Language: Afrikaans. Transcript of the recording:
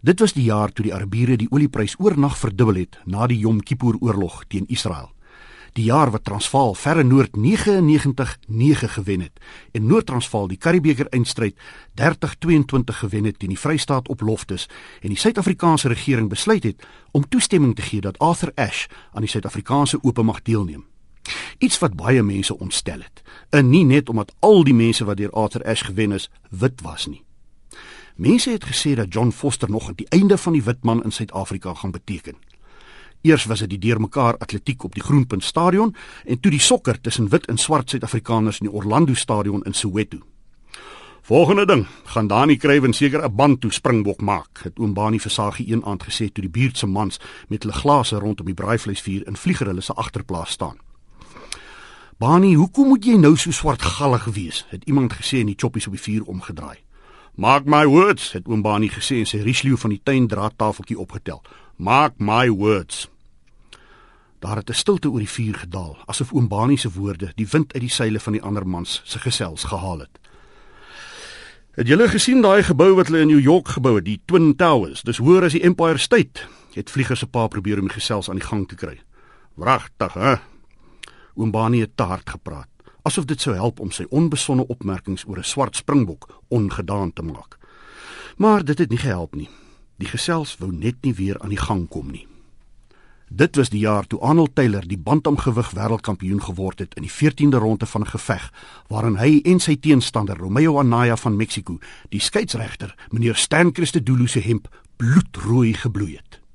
Dit was die jaar toe die Arabiere die olieprys oornag verdubbel het na die Yom Kippur oorlog teen Israel. Die jaar wat Transvaal verre Noord 99-9 gewen het en Noord-Transvaal die Karibeker eindstryd 30-22 gewen het teen die Vrystaat op Loftus en die Suid-Afrikaanse regering besluit het om toestemming te gee dat Arthur Ashe aan die Suid-Afrikaanse Ope mag deelneem. Iets wat baie mense ontstel het, en nie net omdat al die mense wat deur Arthur Ashe gewen is, wit was nie. Mense het gesê dat John Foster nog aan die einde van die witman in Suid-Afrika gaan beteken. Eers was dit die deurmekaar atletiek op die Groenpunt Stadion en toe die sokker tussen wit en swart Suid-Afrikaners in die Orlando Stadion in Soweto. Volgende ding, gaan Dani Kruiven seker 'n band toe springbok maak. Het oom Bani Versagie een aand gesê toe die buurt se mans met hulle glase rondom die braaivleisvuur in vlieger hulle se agterplaas staan. Bani, hoekom moet jy nou so swartgallig wees? Het iemand gesê en die choppies op die vuur omgedraai. Mark my words, het oom Bani gesê en sy Richelieu van die tuin draadtafeltjie opgetel. Mark my words. Daar het 'n stilte oor die vuur gedaal, asof oom Bani se woorde die wind uit die seile van die ander mans se gesels gehaal het. Het julle gesien daai gebou wat hulle in New York gebou het, die Twin Towers? Dis hoër as die Empire State. Het vlieger se pa probeer om die gesels aan die gang te kry. Wragtig, hè? Oom Bani het te hard gepraat asof dit sou help om sy onbesonde opmerkings oor 'n swart springbok ongedaan te maak. Maar dit het nie gehelp nie. Die gesels wou net nie weer aan die gang kom nie. Dit was die jaar toe Arnold Taylor die bantamgewig wêreldkampioen geword het in die 14de ronde van 'n geveg waarin hy en sy teenstander Romeo Anaya van Mexiko die skeieregter meneer Stan Christodoulou se hemp bloedrooi gebloei het.